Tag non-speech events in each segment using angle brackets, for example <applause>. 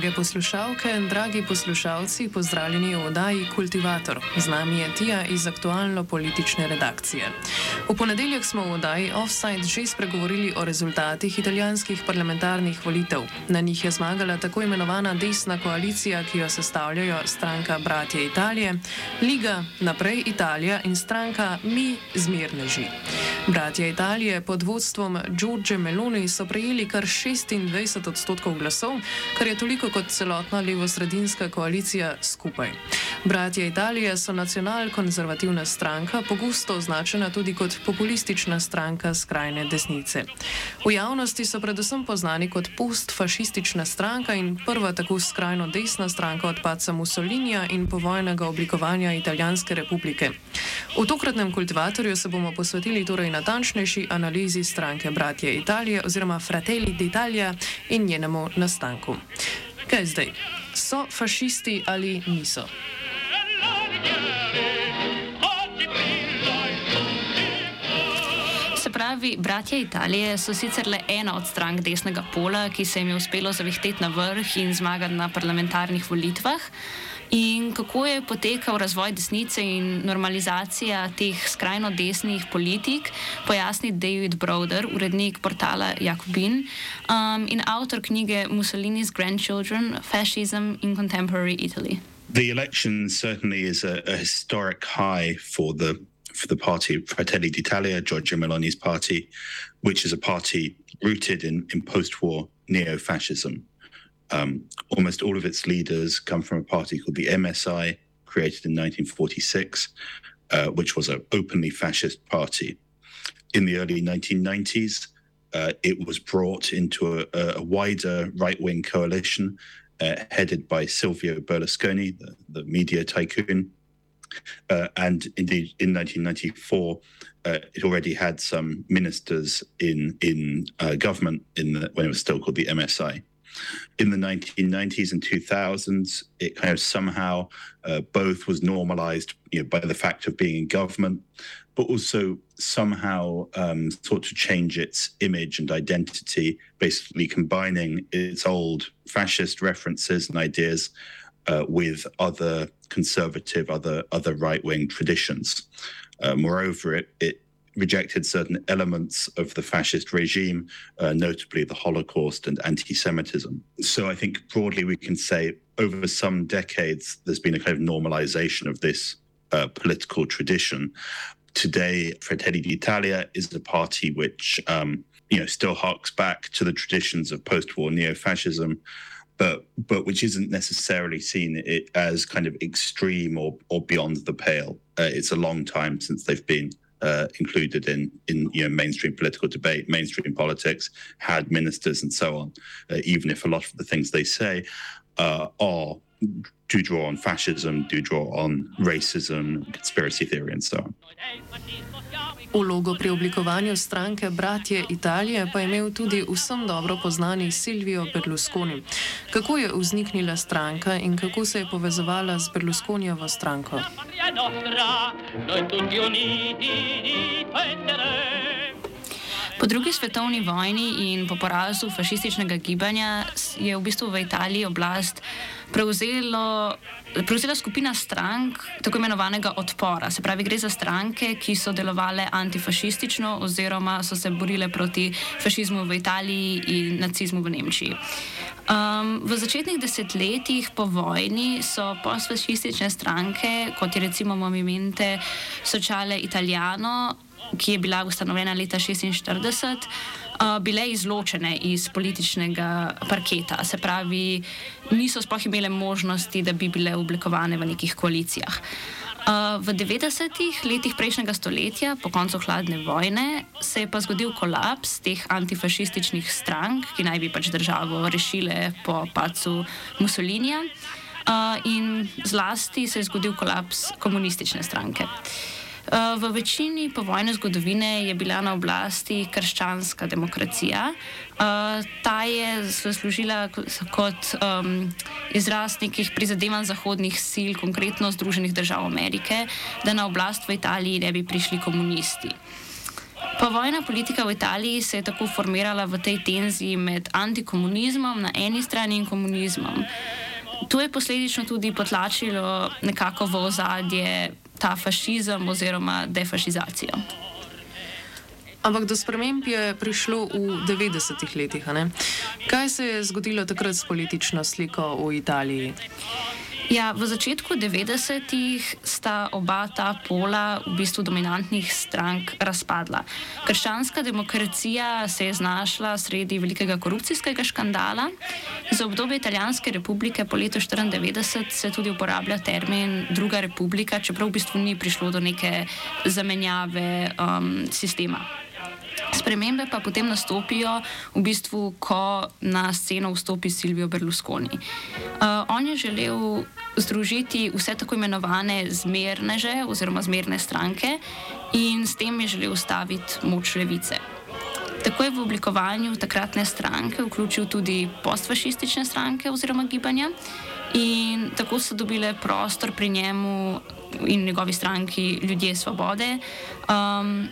Drage poslušalke, dragi poslušalci, pozdravljeni v oddaji Kultivator. Z nami je Tija iz aktualno-politične redakcije. V ponedeljek smo v oddaji Offside že spregovorili o rezultatih italijanskih parlamentarnih volitev. Na njih je zmagala tako imenovana desna koalicija, ki jo sestavljajo stranka Bratje Italije, Liga Naprej Italija in stranka Mi Zmirneži. Bratje Italije pod vodstvom Giorgio Meloni so prejeli kar 26 odstotkov glasov, kar je toliko kot celotna levo-sredinska koalicija skupaj. Bratje Italije so nacionalkonzervativna stranka, pogosto označena tudi kot populistična stranka skrajne desnice. V javnosti so predvsem poznani kot postfašistična stranka in prva tako skrajno desna stranka od paca Mussolinija in povojnega oblikovanja Italijanske republike. V tokratnem kultivatorju se bomo posvetili torej natančnejši analizi stranke Bratje Italije oziroma Fratelli d'Italia in njenemu nastanku. Kaj zdaj? So fašisti ali niso? Pravi, bratje Italije so sicer le ena od strank desnega pola, ki se jim je uspelo zavihteti na vrh in zmagati na parlamentarnih volitvah. In kako je potekal razvoj desnice in normalizacija teh skrajno desnih politik, pojasni David Broder, urednik portala Jakobin um, in avtor knjige Mussolini's Grandchildren: Fascism in Contemporary Italy. The election certainly is a, a historic high for the for the party Fratelli d'Italia, Giorgio Meloni's party, which is a party rooted in, in post-war neo-fascism. Um, almost all of its leaders come from a party called the MSI, created in 1946, uh, which was an openly fascist party. In the early 1990s, uh, it was brought into a, a wider right wing coalition uh, headed by Silvio Berlusconi, the, the media tycoon. Uh, and indeed, in 1994, uh, it already had some ministers in in uh, government in the, when it was still called the MSI. In the 1990s and 2000s, it kind of somehow uh, both was normalized you know, by the fact of being in government, but also somehow um, sought to change its image and identity, basically combining its old fascist references and ideas uh, with other conservative, other other right wing traditions. Uh, moreover, it, it rejected certain elements of the fascist regime, uh, notably the Holocaust and anti Semitism. So I think broadly we can say over some decades there's been a kind of normalization of this uh, political tradition. Today, Fratelli d'Italia is a party which um, you know still harks back to the traditions of post-war neo-fascism, but but which isn't necessarily seen as kind of extreme or or beyond the pale. Uh, it's a long time since they've been uh, included in in you know mainstream political debate, mainstream politics, had ministers and so on. Uh, even if a lot of the things they say uh, are do draw on fascism, do draw on racism, conspiracy theory, and so on. Vlogo pri oblikovanju stranke Bratje Italije pa je imel tudi vsem dobro poznani Silvio Berlusconi. Kako je vzniknila stranka in kako se je povezovala z Berlusconijevo stranko? Po drugi svetovni vojni in po porazu fašističnega gibanja je v bistvu v Italiji oblast prevzelo, prevzela skupina strank tako imenovanega odpora. Se pravi, gre za stranke, ki so delovale antifašistično oziroma so se borile proti fašizmu v Italiji in nacizmu v Nemčiji. Um, v začetnih desetletjih po vojni so postfašistične stranke, kot je recimo Movimente Sociale Italiano, ki je bila ustanovljena leta 1946, uh, bile izločene iz političnega parketa. Se pravi, niso sploh imele možnosti, da bi bile oblikovane v nekih koalicijah. Uh, v 90-ih letih prejšnjega stoletja, po koncu hladne vojne, se je pa zgodil kolaps teh antifašističnih strank, ki naj bi pač državo rešile po pacu Mussolinija, uh, in zlasti se je zgodil kolaps komunistične stranke. Uh, v večini povojne zgodovine je bila na oblasti krščanska demokracija. Uh, ta je služila kot izraz nekih prizadevanj zahodnih sil, konkretno Združenih držav Amerike, da na oblast v Italiji ne bi prišli komunisti. Povojna politika v Italiji se je tako formirala v tej tenziji med antikomunizmom na eni strani in komunizmom. To je posledično tudi potlačilo nekako v ozadje ta fašizem oziroma defašizacijo. Ampak do sprememb je prišlo v 90-ih letih. Kaj se je zgodilo takrat s politično sliko v Italiji? Ja, v začetku 90-ih sta oba ta pola v bistvu dominantnih strank razpadla. Krščanska demokracija se je znašla sredi velikega korupcijskega škandala. Za obdobje Italijanske republike po letu 1994 se tudi uporablja termin Druga republika, čeprav v bistvu ni prišlo do neke zamenjave um, sistema. Spremembe pa potem nastopijo, v bistvu, ko na sceno vstopi Silvio Berlusconi. Uh, on je želel združiti vse tako imenovane zmerneže oziroma zmerne stranke in s tem je želel ustaviti moč levice. Tako je v oblikovanju takratne stranke vključil tudi postfašistične stranke oziroma gibanja in tako so dobile prostor pri njemu in njegovi stranki ljudje svobode. Um,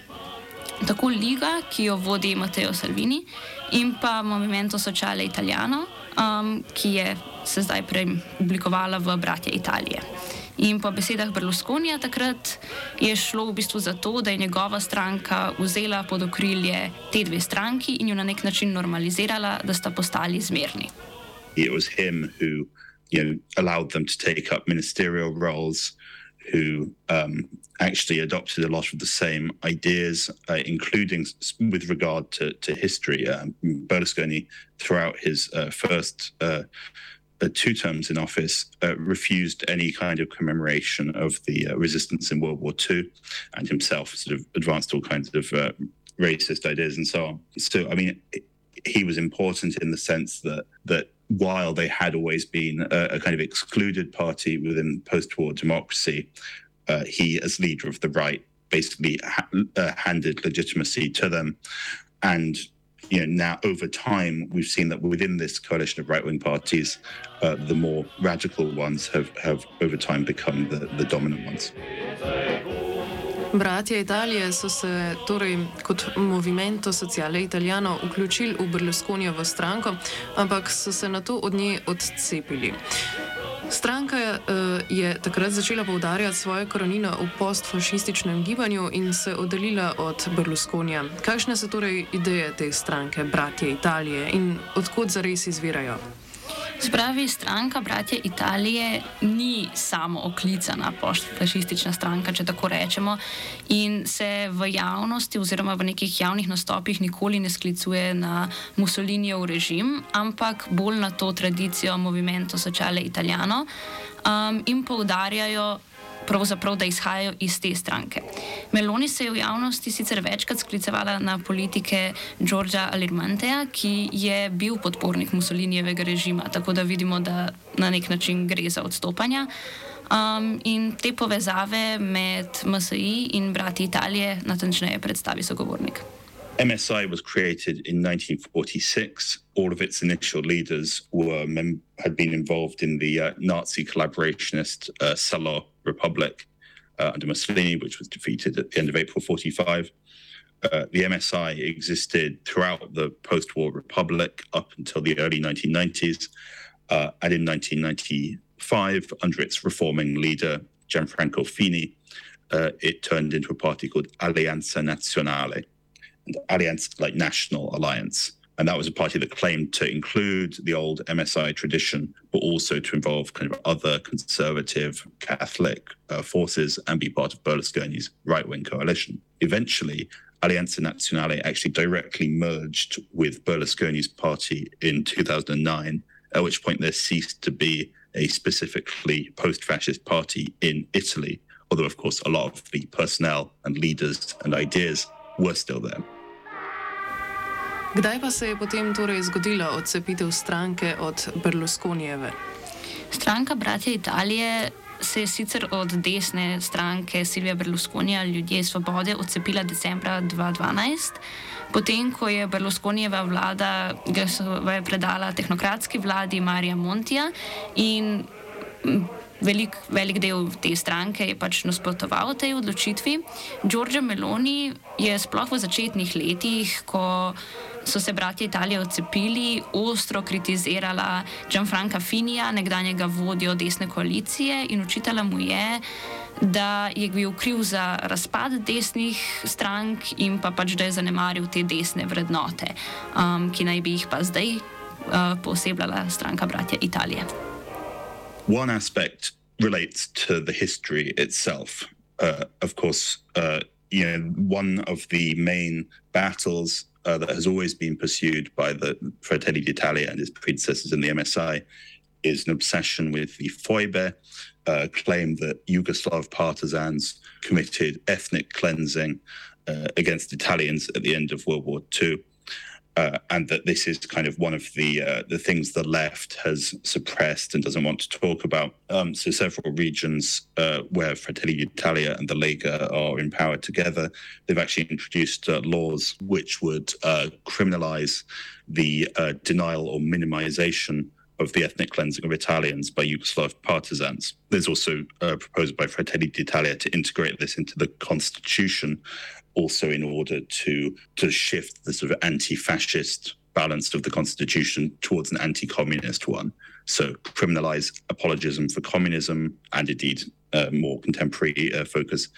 tako Liga, ki jo vodi Matteo Salvini, in pa Movimento Sociale Italiano, um, ki je se zdaj preoblikovala v Bratje Italije. In po besedah Berlusconija takrat je šlo v bistvu za to, da je njegova stranka vzela pod okrilje te dve stranki in jo na nek način normalizirala, da sta postali zmerni. It was him who you know, allowed them to take up ministerial roles, who um, actually adopted a lot of the same ideas, uh, including with regard to, to history. Um, Berlusconi, throughout his uh, first uh, uh two terms in office, uh, refused any kind of commemoration of the resistance in World War II, and himself sort of advanced all kinds of racist ideas and so on. So, I mean, he was important in the sense that that while they had always been a, a kind of excluded party within post-war democracy, uh, he, as leader of the right, basically ha- uh, handed legitimacy to them. And you know, now over time, we've seen that within this coalition of right-wing parties, uh, the more radical ones have, have over time become the, the dominant ones. Bratje Italije so se torej kot Movimento Sociale Italiano vključili v Berlusconijevo stranko, ampak so se na to od nje odcepili. Stranka uh, je takrat začela poudarjati svoje korenine v postfašističnem gibanju in se oddaljila od Berlusconija. Kakšne so torej ideje te stranke, bratje Italije in odkud zares izvirajo? Spravi, stranka Bratje Italije ni samo oklicana postfašistična stranka, če tako rečemo, in se v javnosti oziroma v nekih javnih nastopih nikoli ne sklicuje na Mussolinijev režim, ampak bolj na to tradicijo Movimento Sociale Italiano um, in poudarjajo pravzaprav, da izhajajo iz te stranke. Meloni se je v javnosti sicer večkrat sklicevala na politike Đorđa Alirmanteja, ki je bil podpornik Mussolinijevega režima, tako da vidimo, da na nek način gre za odstopanja. Um, in te povezave med MSI in brati Italije natančneje predstavi sogovornik. MSI was created in 1946. All of its initial leaders were had been involved in the uh, Nazi collaborationist uh, Republic uh, under Mussolini, which was defeated at the end of April 45. Uh, the MSI existed throughout the post war republic up until the early 1990s. Uh, and in 1995, under its reforming leader, Gianfranco Fini, uh, it turned into a party called Alleanza Nazionale, Alliance, like National Alliance. And that was a party that claimed to include the old MSI tradition, but also to involve kind of other conservative Catholic uh, forces and be part of Berlusconi's right wing coalition. Eventually, Alleanza Nazionale actually directly merged with Berlusconi's party in 2009, at which point there ceased to be a specifically post fascist party in Italy, although, of course, a lot of the personnel and leaders and ideas were still there. Kdaj pa se je potem torej zgodila odcepitev stranke od Berlusconijeve? Stranka Bratje Italije se je sicer od desne stranke Silvija Berlusconija Ljudje svobode odcepila decembra 2012, potem ko je Berlusconijeva vlada je predala tehnokratski vladi Marija Montija in velik, velik del te stranke je pač nasprotoval tej odločitvi. Giorgio Meloni je sploh v začetnih letih, ko so se bratje Italije odcepili, ostro kritizirala Gianfranca Finija, nekdanjega vodjo desne koalicije, in učitala mu je, da je bil kriv za razpad desnih strank in pa pač, da je zanemaril te desne vrednote, um, ki naj bi jih pa zdaj uh, posebljala stranka bratje Italije. One aspect relates to the history itself. Uh, of course, uh, you know, one of the main battles uh, that has always been pursued by the Fratelli d'Italia and its predecessors in the MSI is an obsession with the Foibe, uh, claim that Yugoslav partisans committed ethnic cleansing uh, against Italians at the end of World War II uh, and that this is kind of one of the uh, the things the left has suppressed and doesn't want to talk about. Um, so several regions uh, where Fratelli d'Italia and the Lega are in power together, they've actually introduced uh, laws which would uh, criminalize the uh, denial or minimization of the ethnic cleansing of Italians by Yugoslav partisans. There's also a proposal by Fratelli d'Italia to integrate this into the constitution also in order to to shift the sort of anti-fascist balance of the constitution towards an anti-communist one. So criminalize apologism for communism and indeed uh, more contemporary uh, focus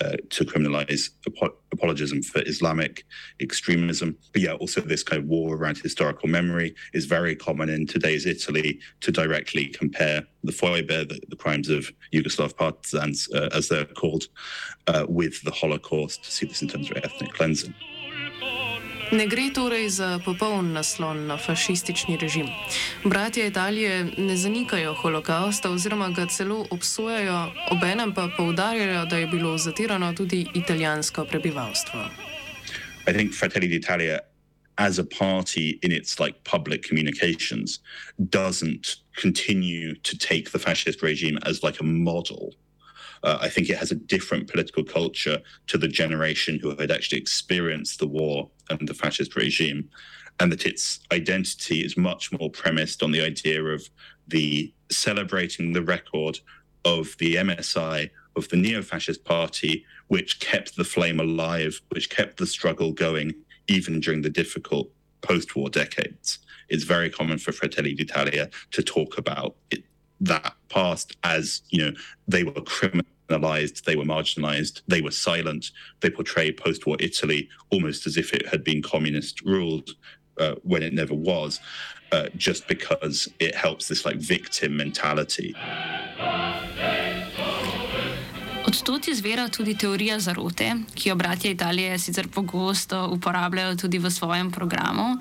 uh, to criminalize ap- apologism for Islamic extremism. But yeah, also this kind of war around historical memory is very common in today's Italy to directly compare the Foibe, the, the crimes of Yugoslav partisans, uh, as they're called, uh, with the Holocaust, to see this in terms of ethnic cleansing. Ne gre torej za popoln naslon na fašistični režim. Bratje Italije ne zanikajo holokausta oziroma ga celo obsojajo, obenem pa poudarjajo, da je bilo zatirano tudi italijansko prebivalstvo. I think Fratelli d'Italia as a party in its like public communications doesn't continue to take the fascist regime as like a model Uh, I think it has a different political culture to the generation who had actually experienced the war and the fascist regime, and that its identity is much more premised on the idea of the celebrating the record of the MSI, of the neo fascist party, which kept the flame alive, which kept the struggle going even during the difficult post war decades. It's very common for Fratelli d'Italia to talk about it, that past as you know they were criminalized they were marginalized they were silent they portray post-war italy almost as if it had been communist ruled uh, when it never was uh, just because it helps this like victim mentality Od tod izvira tudi teorija zarote, ki jo bratje Italije sicer pogosto uporabljajo tudi v svojem programu.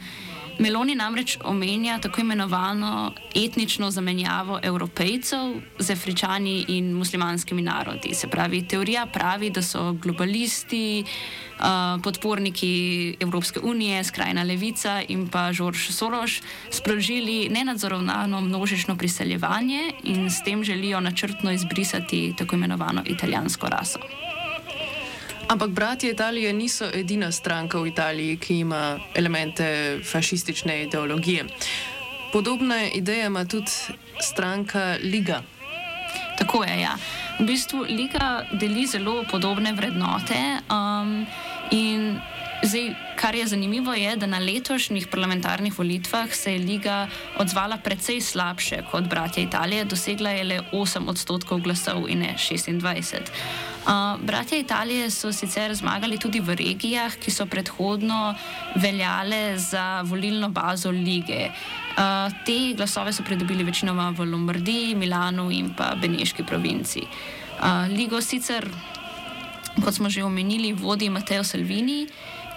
Meloni namreč omenja tako imenovano etnično zamenjavo evropejcev z afričani in muslimanskimi narodi. Se pravi, teorija pravi, da so globalisti, uh, podporniki Evropske unije, skrajna levica in pa Žorž Soroš sprožili nenadzorovano množično priseljevanje in s tem želijo načrtno izbrisati tako imenovano italijansko raso. Ampak bratje Italije niso edina stranka v Italiji, ki ima elemente fašistične ideologije. Podobne ideje ima tudi stranka Liga. Tako je, ja. V bistvu Liga deli zelo podobne vrednote um, in Zdaj, kar je zanimivo, je, da na letošnjih parlamentarnih volitvah se je Liga odzvala precej slabše kot bratje Italije, dosegla je le 8 odstotkov glasov in ne 26. Bratje Italije so sicer zmagali tudi v regijah, ki so predhodno veljale za volilno bazo lige. Te glasove so pridobili večinoma v Lombardiji, Milanu in pa Beneški provinci. Ligo sicer, kot smo že omenili, vodi Matteo Salvini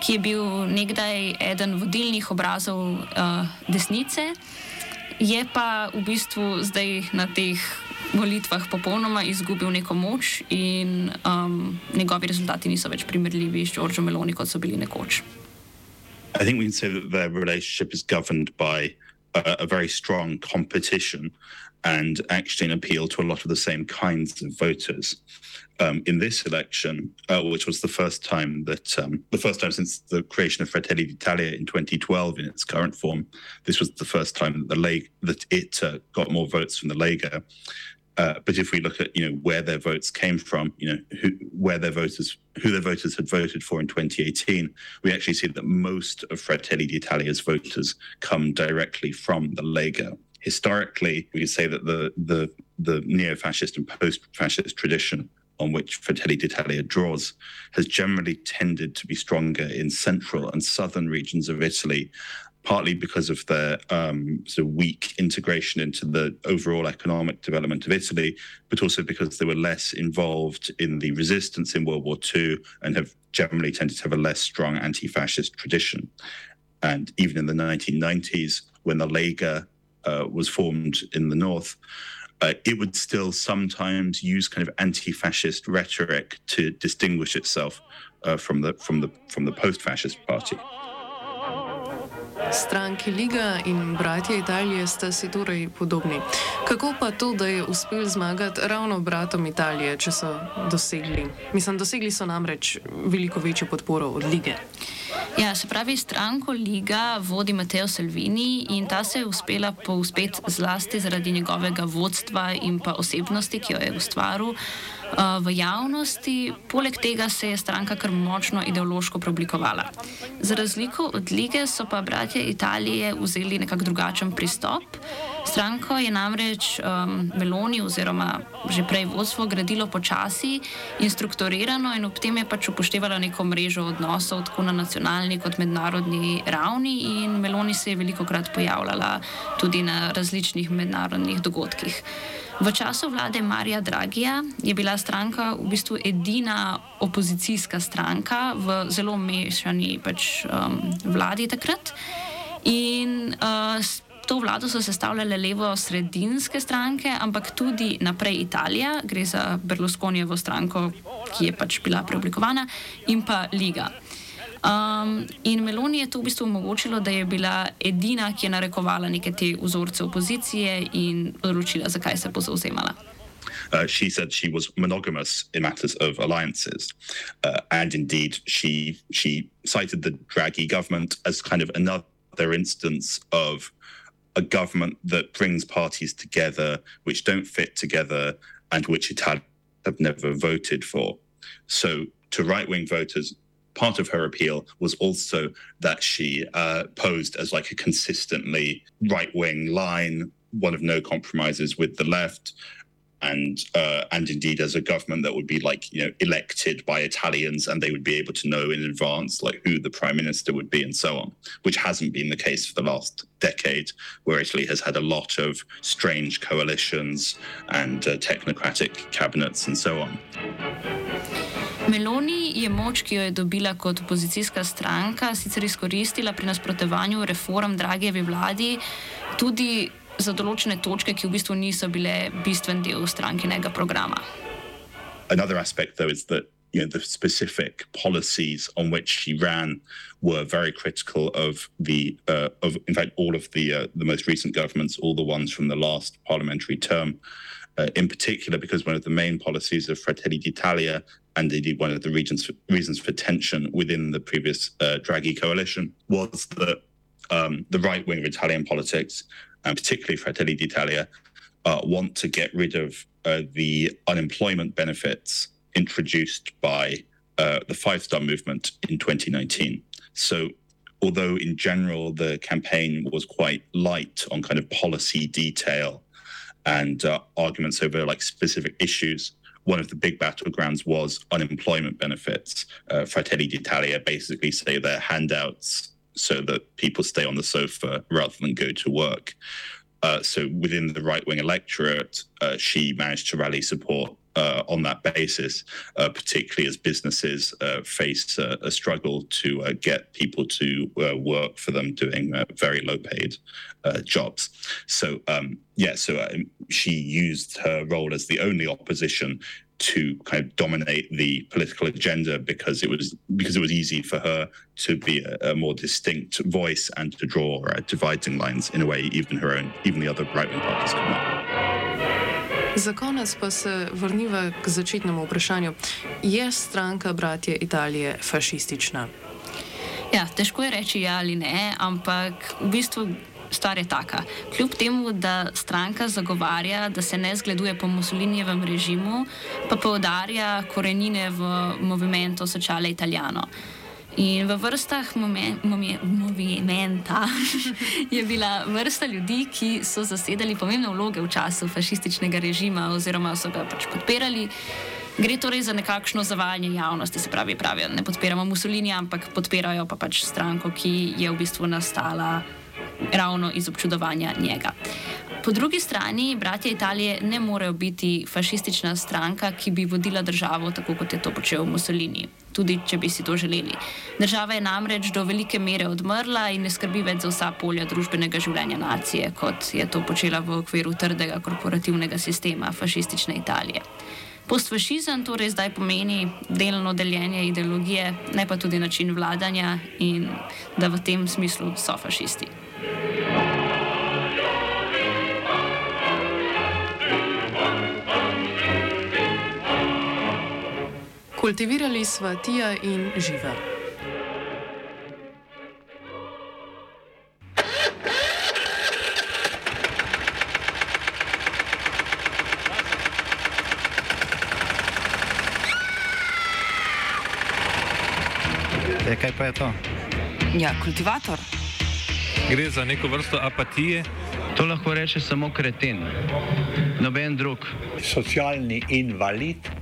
ki je bil nekdaj eden vodilnih obrazov desnice, je pa v bistvu zdaj na teh volitvah popolnoma izgubil neko moč in um, njegovi rezultati niso več primerljivi s Giorgio Meloni, kot so bili nekoč. I think we can say that their relationship is governed by a, a very strong competition and actually an appeal to a lot of the same kinds of voters. Um, in this election, uh, which was the first time that um, the first time since the creation of Fratelli d'Italia in 2012 in its current form, this was the first time that the Lega, that it uh, got more votes from the Lega. Uh, but if we look at you know where their votes came from, you know who, where their voters who their voters had voted for in 2018, we actually see that most of Fratelli d'Italia's voters come directly from the Lega historically, we could say that the the the neo-fascist and post-fascist tradition on which Fratelli d'Italia draws has generally tended to be stronger in central and southern regions of Italy, partly because of their um, sort of weak integration into the overall economic development of Italy, but also because they were less involved in the resistance in World War II and have generally tended to have a less strong anti-fascist tradition. And even in the 1990s, when the Lega uh, was formed in the north, uh, it would still sometimes use kind of anti-fascist rhetoric to distinguish itself uh, from the from the from the post-fascist party. Stranki Liga in bratje Italije sta si torej podobni. Kako pa to, da je uspel zmagati ravno bratom Italije, če so dosegli? Mislim, dosegli so namreč veliko večjo podporo od lige. Ja, se pravi, stranko Liga vodi Mateo Salvini in ta se je uspela povzpeti zlasti zaradi njegovega vodstva in pa osebnosti, ki jo je ustvaril. Eh, v javnosti, poleg tega se je stranka kar močno ideološko preoblikovala. Za razliko od lige so pa bratje Italije vzeli nekako drugačen pristop. Stranko je namreč um, Meloni oziroma že prej vodstvo gradilo počasi in strukturirano in ob tem je pač upoštevalo neko mrežo odnosov tako na nacionalni kot mednarodni ravni in Meloni se je veliko krat pojavljala tudi na različnih mednarodnih dogodkih. V času vlade Marija Dragija je bila stranka v bistvu edina opozicijska stranka v zelo mešani pač, um, vladi takrat. In uh, to vlado so sestavljale levo-sredinske stranke, ampak tudi naprej Italija, gre za Berlusconijevo stranko, ki je pač bila preoblikovana, in pa Liga. Um, in Meloni je to v bistvu omogočilo, da je bila edina, ki je narekovala neke te vzorce opozicije in odločila, zakaj se bo zauzemala. Uh, she said she was monogamous in matters of alliances, uh, and indeed she she cited the Draghi government as kind of another instance of a government that brings parties together which don't fit together and which Italians have never voted for. So to right wing voters, part of her appeal was also that she uh, posed as like a consistently right wing line, one of no compromises with the left. And uh, and indeed, as a government that would be like you know elected by Italians, and they would be able to know in advance like who the prime minister would be, and so on, which hasn't been the case for the last decade, where Italy has had a lot of strange coalitions and uh, technocratic cabinets, and so on. Meloni je moč, ki jo je dobila kot opozicijska stranka, sicer izkoristila pri nasprotovanju reform Dragjevi vladi, tudi za določene točke, ki v bistvu niso bile bistven del strankinega programa. Another aspect, though, is that you know the specific policies on which she ran were very critical of the uh, of in fact all of the uh, the most recent governments, all the ones from the last parliamentary term. Uh, in particular, because one of the main policies of Fratelli d'Italia and indeed one of the reasons for, reasons for tension within the previous uh, Draghi coalition was that um, the right wing of Italian politics, and particularly Fratelli d'Italia, uh, want to get rid of uh, the unemployment benefits introduced by uh, the Five Star Movement in 2019. So, although in general the campaign was quite light on kind of policy detail and uh, arguments over like specific issues, one of the big battlegrounds was unemployment benefits. Uh, Fratelli d'Italia basically say they're handouts so that people stay on the sofa rather than go to work. Uh, so within the right wing electorate, uh, she managed to rally support uh, on that basis, uh, particularly as businesses uh, face uh, a struggle to uh, get people to uh, work for them doing very low paid jobs. So, um, yeah, so she used her role as the only opposition to kind of dominate the political agenda because it was because it was easy for her to be a, a more distinct voice and to draw dividing lines in a way even her own even the other right wing parties could not. Za konec pa se vrniva k začetnemu vprašanju. Je stranka Bratje Italije fašistična? Ja, težko je reči ja ali ne, ampak v bistvu stvar je taka. Kljub temu, da stranka zagovarja, da se ne zgleduje po Mussolinijevem režimu, pa poudarja korenine v Movimento Sociale Italiano. In v vrstah movimenta <laughs> je bila vrsta ljudi, ki so zasedali pomembne vloge v času fašističnega režima oziroma so ga pač podpirali. Gre torej za nekakšno zavajanje javnosti, se pravi, pravijo, ne podpiramo Mussolinija, ampak podpirajo pa pač stranko, ki je v bistvu nastala ravno iz občudovanja njega. Po drugi strani, bratje Italije ne morejo biti fašistična stranka, ki bi vodila državo tako, kot je to počel Mussolini, tudi če bi si to želeli. Država je namreč do velike mere odmrla in ne skrbi več za vsa polja družbenega življenja nacije, kot je to počela v okviru trdega korporativnega sistema fašistične Italije. Postfašizem torej zdaj pomeni delno deljenje ideologije, ne pa tudi način vladanja in da v tem smislu so fašisti. Kultivirali sva Tija in Živa. E, kaj pa je to? Ja, kultivator. Gre za neko vrsto apatije. To lahko reče samo kreten, noben drug. Socialni invalid